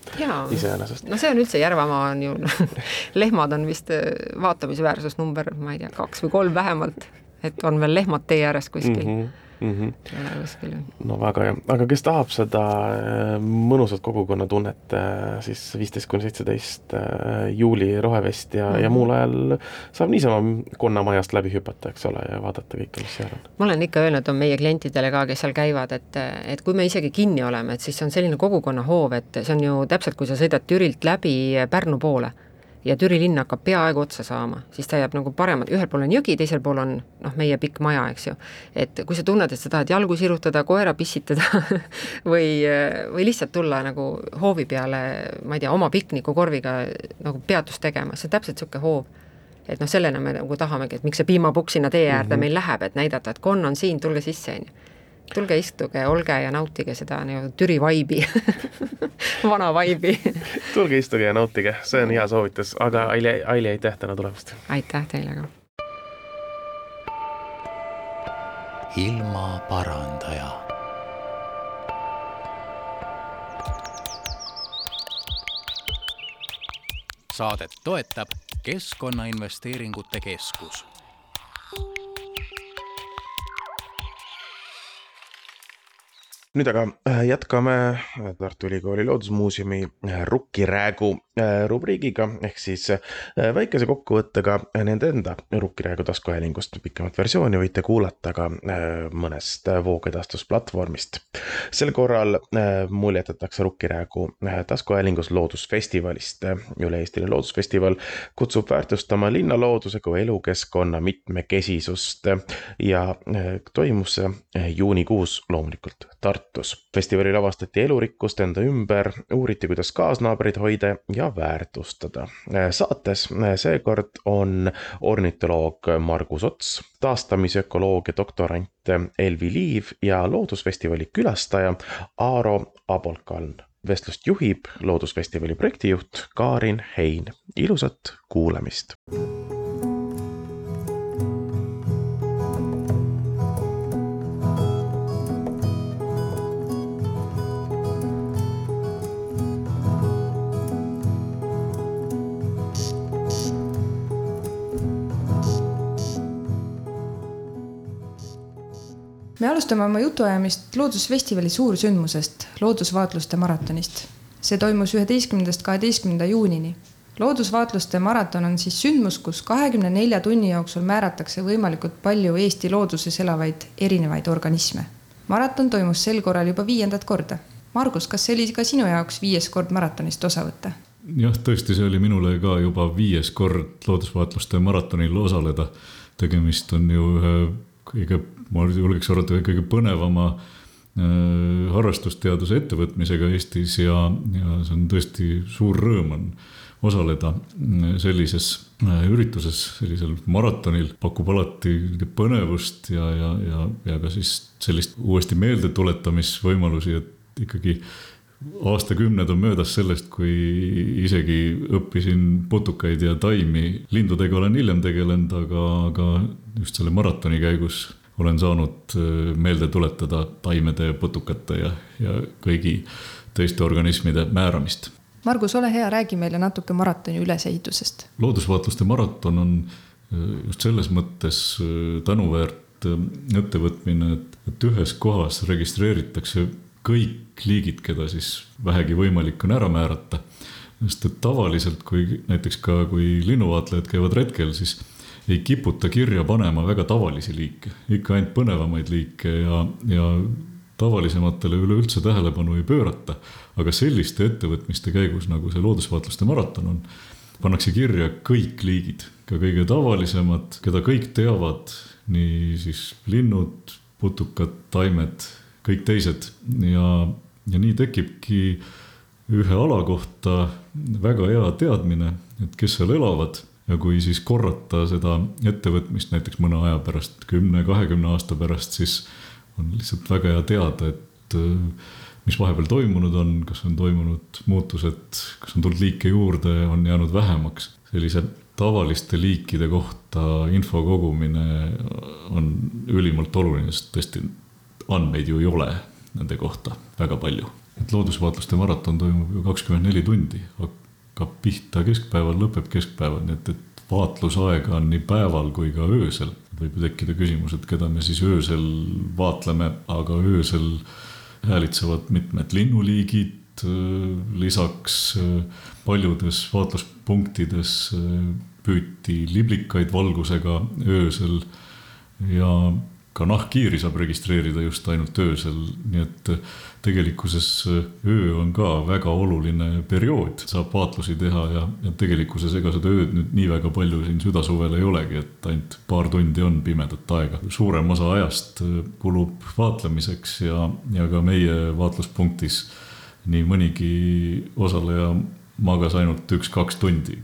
iseenesest. no see on üldse, Järvamaa on ju lehmad on vist äh, vaatamisväärsusnumber, ma ei tea, kaks või kolm vähemalt, et on veel lehmad tee ääres kuskil mm. -hmm mm. -hmm. kuskil. no väga hea, aga kes tahab seda äh, mõnusat kogukonnatunnet, äh, siis viisteist kuni seitseteist äh, juuli rohevest ja mm, -hmm. ja mhm. muul ajal saab niisama konnamajast läbi hüpata, eks ole, ja vaadata kõike, mis seal on. ma olen ikka öelnud on meie klientidele ka, kes seal käivad, et, et kui me isegi kinni oleme, et siis on selline kogukonnahoov, et see on ju täpselt, kui sa sõidad Türilt läbi Pärnu poole ja Türi linn hakkab peaaegu otsa saama, siis ta jääb nagu paremad, ühel pool on jõgi, teisel pool on noh, meie pikk maja, eks ju. et kui sa tunned, et sa tahad jalgu sirutada, koera pissitada või, või lihtsalt tulla nagu hoovi peale, ma ei tea, oma piknikukorviga nagu peatust tegema, see on täpselt niisugune hoov. et noh, sellena me nagu tahamegi, et miks see piimapukk sinna tee äärde mm -hmm. meil läheb, et näidata, et konn on siin, tulge sisse, on ju tulge istuge, olge ja nautige seda nii-öelda Türi vaibi vana vaibi tulge istuge ja nautige, see on hea soovitus, aga Aili, Aili, aitäh täna tulemast! aitäh teile ka! ilmaparandaja saadet toetab Keskkonnainvesteeringute Keskus nüüd aga äh, jätkame äh, Tartu Ülikooli Loodusmuuseumi äh, Rukkiräägu rubriigiga ehk siis väikese kokkuvõttega nende enda Rukkiräägu taskuhäälingust. pikemat versiooni võite kuulata ka mõnest voogedastusplatvormist. sel korral muljetatakse Rukkiräägu taskuhäälingus loodusfestivalist. üle-eestiline loodusfestival kutsub väärtustama linnalooduse kui elukeskkonna mitmekesisust ja toimus see juunikuus loomulikult Tartus Tartus. festivalil avastati elurikkust enda ümber, uuriti, kuidas kaasnaabreid hoida ja väärtustada. saates seekord on ornitoloog Margus Ots, taastamisökoloogia doktorant Elvi Liiv ja loodusfestivali külastaja Aaro Abolkaln vestlust juhib Loodusfestivali projektijuht Kaarin Hein. ilusat kuulamist. Alustame oma jutuajamist Loodusfestivali suursündmusest, loodusvaatluste maratonist. see toimus üheteistkümnendast kaheteistkümnenda juunini. loodusvaatluste maraton on siis sündmus, kus kahekümne nelja tunni jooksul määratakse võimalikult palju Eesti looduses elavaid erinevaid organisme. maraton toimus sel korral juba viiendat korda. Margus, kas see oli ka sinu jaoks viies kord maratonist osa võtta? jah, tõesti, see oli minule ka juba viies kord loodusvaatluste maratonil osaleda. tegemist on ju ühe kõige ma julgeks arvata, kõige põnevama äh, harrastusteaduse ettevõtmisega Eestis ja, ja see on tõesti suur rõõm on osaleda äh, sellises äh, ürituses, sellisel maratonil, pakub alati põnevust ja, ja, ja, ja ka siis sellist uuesti meeldetuletamisvõimalusi, et ikkagi aastakümned on möödas sellest, kui isegi õppisin putukaid ja taimi, lindudega olen hiljem tegelenud, aga, aga just selle maratoni käigus olen saanud äh, meelde tuletada taimede, putukate ja, ja kõigi teiste organismide määramist. Margus, ole hea, räägi meile natuke maratoni ülesehitusest. loodusvaatluste maraton on äh, just selles mõttes äh, tänuväärt ettevõtmine, et, et ühes kohas registreeritakse kõik liigid, keda siis vähegi võimalik on ära määrata. sest et tavaliselt, kui näiteks ka, kui linnuvaatlejad käivad retkel, siis ei kiputa kirja panema väga tavalisi liike, ikka ainult põnevamaid liike ja, ja tavalisematele üleüldse tähelepanu ei pöörata. aga selliste ettevõtmiste käigus, nagu see loodusvaatluste maraton on, pannakse kirja kõik liigid, ka kõige tavalisemad, keda kõik teavad, nii siis linnud, putukad, taimed, kõik teised ja, ja nii tekibki ühe ala kohta väga hea teadmine, et kes seal elavad ja kui siis korrata seda ettevõtmist näiteks mõne aja pärast, kümne, kahekümne aasta pärast, siis on lihtsalt väga hea teada, et äh, mis vahepeal toimunud on, kas on toimunud muutused, kas on tulnud liike juurde, on jäänud vähemaks. sellise tavaliste liikide kohta info kogumine on ülimalt oluline, sest tõesti andmeid ju ei ole nende kohta väga palju. et loodusvaatluste maraton toimub ju kakskümmend neli tundi, hakkab pihta keskpäeval, lõpeb keskpäeval, nii et, et vaatlusaega on nii päeval kui ka öösel. võib ju tekkida küsimus, et keda me siis öösel vaatleme, aga öösel häälitsevad mitmed linnuliigid, lisaks paljudes vaatluspunktides püüti liblikaid valgusega öösel ja ka nahkhiiri saab registreerida just ainult öösel, nii et tegelikkuses öö on ka väga oluline periood, saab vaatlusi teha ja, ja tegelikkuses ega seda ööd nüüd nii väga palju siin südasuvel ei olegi, et ainult paar tundi on pimedat aega. suurem osa ajast kulub vaatlemiseks ja, ja ka meie vaatluspunktis nii mõnigi osaleja magas ainult üks-kaks tundi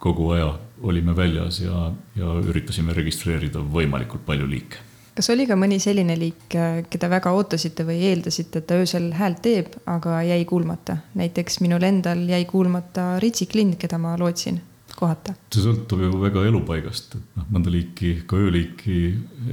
kogu aja olime väljas ja, ja üritasime registreerida võimalikult palju liike kas oli ka mõni selline liik, keda väga ootasite või eeldasite, et ta öösel häält teeb, aga jäi kuulmata? näiteks minul endal jäi kuulmata ritsiklind, keda ma lootsin kohata. see sõltub ju väga elupaigast, et noh, mõnda liiki, ka ööliiki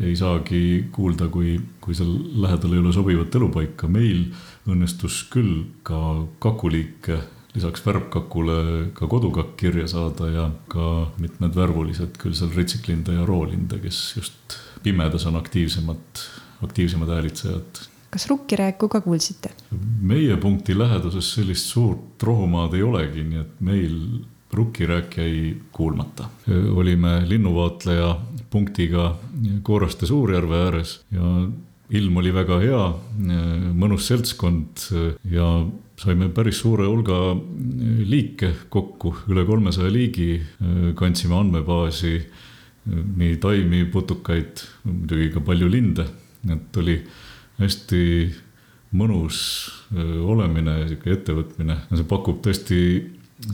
ei saagi kuulda, kui, kui seal lähedal ei ole sobivat elupaika. meil õnnestus küll ka kakuliike lisaks värvkakule ka kodukakk kirja saada ja ka mitmed värvulised, küll seal ritsiklinda ja roolinde, kes just pimedas on aktiivsemad, aktiivsemad häälitsejad. kas rukkirääku ka kuulsite? meie punkti läheduses sellist suurt rohumaad ei olegi, nii et meil rukkirääk jäi kuulmata. olime linnuvaatleja punktiga Kooraste Suurjärve ääres ja ilm oli väga hea, mõnus seltskond ja saime päris suure hulga liike kokku, üle kolmesaja liigi, kandsime andmebaasi nii taimi, putukaid, muidugi ka palju linde, et oli hästi mõnus olemine, sihuke ettevõtmine, see pakub tõesti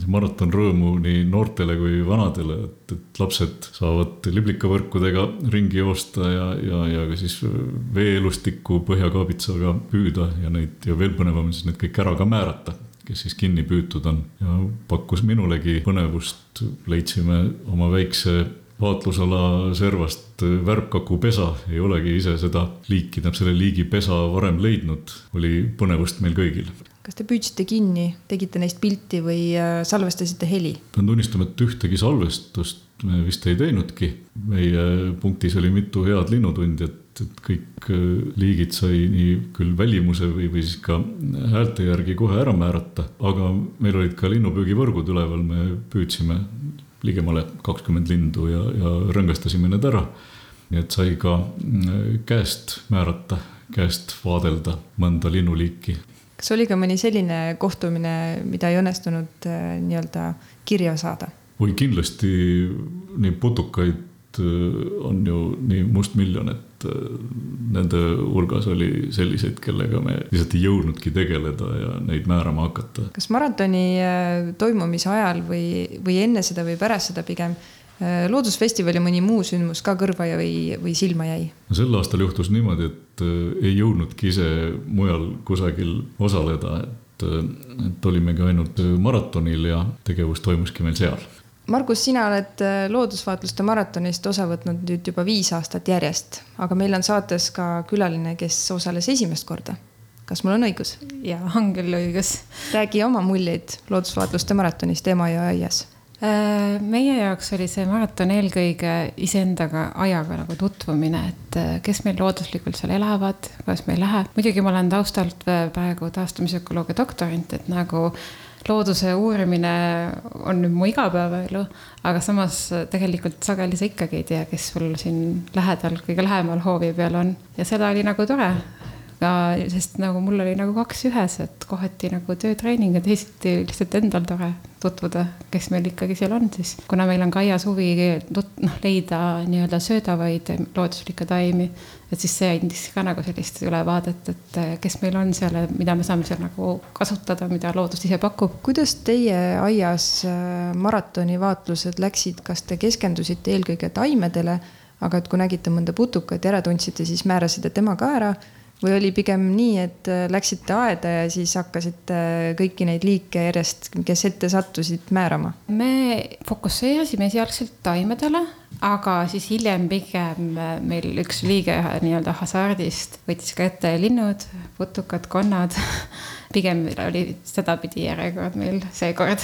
maraton rõõmu nii noortele kui vanadele, et, et lapsed saavad liblikavõrkudega ringi joosta ja, ja, ja ka siis veeelustikku põhjakaabitsaga püüda ja neid ja veel põnevam on siis need kõik ära ka määrata kes siis kinni püütud on. Ja pakkus minulegi põnevust, leidsime oma väikse vaatlusala servast värvkaku pesa, ei olegi ise seda liiki, tähendab selle liigi pesa varem leidnud, oli põnevust meil kõigil kas te püüdsite kinni, tegite neist pilti või äh, salvestasite heli? pean tunnistama, et ühtegi salvestust me vist ei teinudki. meie punktis oli mitu head linnutundjat, et kõik äh, liigid sai nii küll välimuse või, või siis ka häälte järgi kohe ära määrata, aga meil olid ka linnupüügivõrgud üleval, me püüdsime ligemale kakskümmend lindu ja, ja rõngastasime need ära. nii et sai ka äh, käest määrata, käest vaadelda mõnda linnuliiki kas oli ka mõni selline kohtumine, mida ei õnnestunud äh, nii-öelda kirja saada? oi, kindlasti neid putukaid äh, on ju nii mustmiljon, et äh, nende hulgas oli selliseid, kellega me lihtsalt ei jõudnudki tegeleda ja neid määrama hakata. kas maratoni toimumise ajal või, või enne seda või pärast seda pigem loodusfestivali mõni muu sündmus ka kõrva ja, või, või silma jäi? no sel aastal juhtus niimoodi, et äh, ei jõudnudki ise mujal kusagil osaleda, et, äh, et olimegi ainult maratonil ja tegevus toimuski meil seal. Margus, sina oled loodusvaatluste maratonist osa võtnud nüüd juba viis aastat järjest, aga meil on saates ka külaline, kes osales esimest korda. kas mul on õigus? jaa, on küll õigus. räägi oma muljeid loodusvaatluste maratonist Emajõe aias Äh, meie jaoks oli see maraton eelkõige iseendaga ajaga nagu tutvumine, et äh, kes meil looduslikult seal elavad, kuidas meil läheb. muidugi ma olen taustalt äh, praegu taastamisökoloogia doktorant, et nagu looduse uurimine on nüüd mu igapäevaelu, aga samas tegelikult sageli sa ikkagi ei tea, kes sul siin lähedal, kõige lähemal hoovi peal on ja seda oli nagu tore ka, sest nagu mul oli nagu kaks ühes, et kohati nagu töötreening ja teisiti lihtsalt endal tore tutvuda, kes meil ikkagi seal on siis. kuna meil on ka aias huvi noh, leida nii-öelda söödavaid looduslikke taimi, et siis see andis ka nagu sellist ülevaadet, et kes meil on seal ja mida me saame seal nagu kasutada, mida loodus ise pakub. kuidas teie aias äh, maratonivaatlused läksid, kas te keskendusite eelkõige taimedele, aga et kui nägite mõnda putukat ja ära tundsite, siis määrasite tema ka ära või oli pigem nii, et äh, läksite aeda ja siis hakkasite kõiki neid liike järjest, kes ette sattusid, määrama? me fokusseerisime esialgselt taimedele, aga siis hiljem pigem äh, meil üks liige nii-öelda hasardist võttis ka ette linnud, putukad, konnad. pigem oli sedapidi järjekord meil seekord.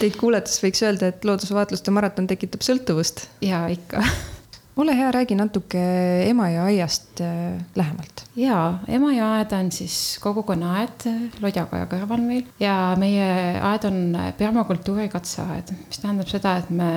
Teid kuulates võiks öelda, et loodusvaatluste maraton tekitab sõltuvust? ja ikka ole hea, räägi natuke Emajõe aiast äh, lähemalt. ja, Emajõe aed on siis kogukonnaaed Lodjakoja kõrval meil ja meie aed on permakultuuri katseaed, mis tähendab seda, et me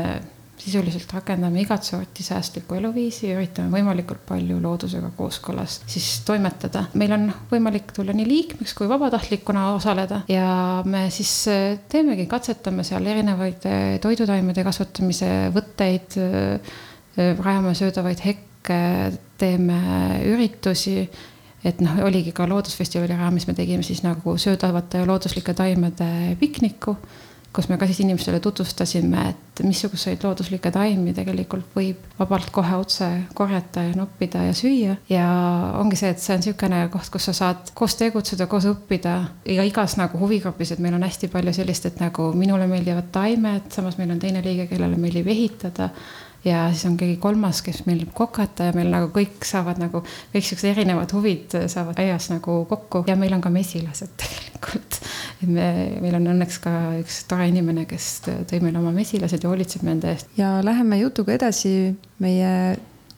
sisuliselt rakendame igat sorti säästlikku eluviisi, üritame võimalikult palju loodusega kooskõlas siis toimetada. meil on võimalik tulla nii liikmeks kui vabatahtlikuna osaleda ja me siis teemegi, katsetame seal erinevaid toidutaimede kasvatamise võtteid rajame söödavaid hekke, teeme üritusi. et noh, oligi ka loodusfestivali raames me tegime siis nagu söödavate looduslike taimede pikniku kus me ka siis inimestele tutvustasime, et missuguseid looduslikke taimi tegelikult võib vabalt kohe otse korjata ja noppida ja süüa. ja ongi see, et see on niisugune koht, kus sa saad koos tegutseda, koos õppida ja igas nagu huvigrupis, et meil on hästi palju sellist, et nagu minule meeldivad taimed, samas meil on teine liige, kellele meeldib ehitada ja siis on keegi kolmas, kes meeldib kokata ja meil nagu kõik saavad nagu, kõik siuksed erinevad huvid saavad aias nagu kokku ja meil on ka mesilased tegelikult. et me, meil on õnneks ka üks tore inimene, kes tõi meile oma mesilased ja hoolitseb nende eest. ja läheme jutuga edasi meie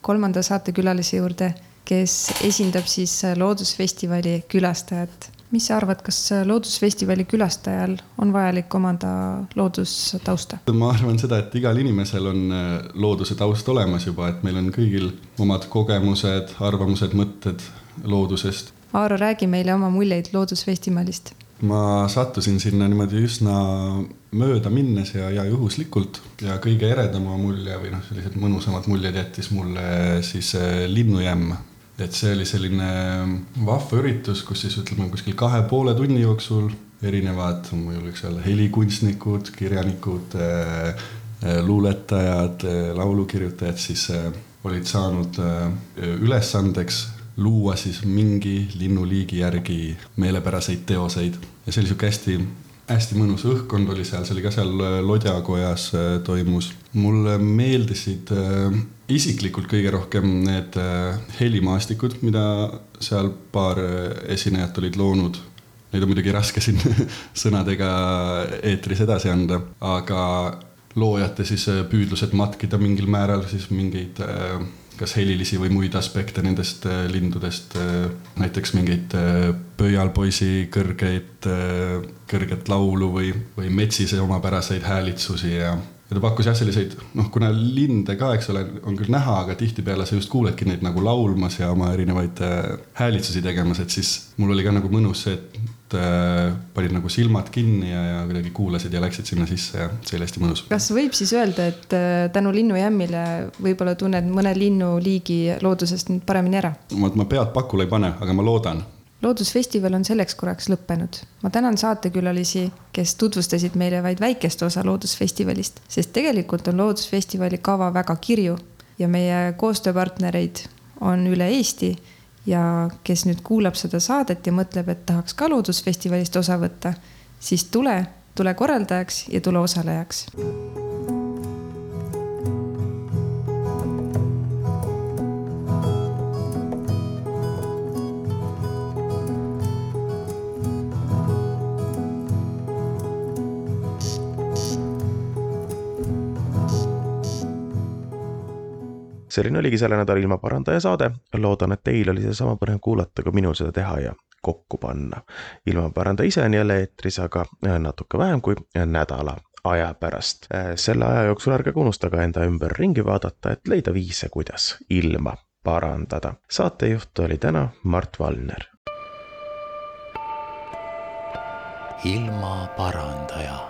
kolmanda saatekülalise juurde, kes esindab siis Loodusfestivali külastajat mis sa arvad, kas Loodusfestivali külastajal on vajalik omada loodustausta? ma arvan seda, et igal inimesel on äh, looduse taust olemas juba, et meil on kõigil omad kogemused, arvamused, mõtted loodusest. Aaro, räägi meile oma muljeid Loodusfestivalist. ma sattusin sinna niimoodi üsna mööda minnes ja, ja juhuslikult ja kõige eredama mulje või noh, sellised mõnusamad muljed jättis mulle siis äh, linnujämm et see oli selline vahva üritus, kus siis ütleme kuskil kahe poole tunni jooksul erinevad, ma julgeks öelda, helikunstnikud, kirjanikud, äh, äh, luuletajad, äh, laulukirjutajad siis olid saanud ülesandeks luua siis mingi linnuliigi järgi meelepäraseid teoseid ja see oli sihuke hästi hästi mõnus õhkkond oli seal, see oli ka seal Lodjakojas toimus. mulle meeldisid äh, isiklikult kõige rohkem need helimaastikud, mida seal paar esinejat olid loonud. Neid on muidugi raske siin sõnadega eetris edasi anda, aga loojate siis püüdlused matkida mingil määral siis mingeid kas helilisi või muid aspekte nendest äh, lindudest, äh, näiteks mingeid äh, pöialpoisi kõrgeid, kõrget laulu või, või metsise omapäraseid häälitsusi ja ja ta pakkus jah, selliseid noh, kuna linde ka, eks ole, on küll näha, aga tihtipeale sa just kuuledki neid nagu laulmas ja oma erinevaid häälitsusi tegemas, et siis mul oli ka nagu mõnus see, et äh, panid nagu silmad kinni ja, ja kuidagi kuulasid ja läksid sinna sisse ja see oli hästi mõnus. kas võib siis öelda, et äh, tänu linnujämmile võib-olla tunned mõne linnuliigi loodusest nüüd paremini ära? vot ma pead pakule ei pane, aga ma loodan loodusfestival on selleks korraks lõppenud. ma tänan saatekülalisi, kes tutvustasid meile vaid väikest osa Loodusfestivalist, sest tegelikult on Loodusfestivali kava väga kirju ja meie koostööpartnereid on üle Eesti ja kes nüüd kuulab seda saadet ja mõtleb, et tahaks ka loodusfestivalist osa võtta, siis tule, tule korraldajaks ja tule osalejaks selline oligi selle nädala ilmaparandaja saade. loodan, et teil oli sedasama põnev kuulata, kui minul seda teha ja kokku panna. ilmaparandaja ise on jälle eetris, aga äh, natuke vähem kui nädala aja pärast. Äh, selle aja jooksul ärge unustage enda ümber ringi vaadata, et leida viise, kuidas ilma parandada. saatejuht oli täna Mart Valner. ilmaparandaja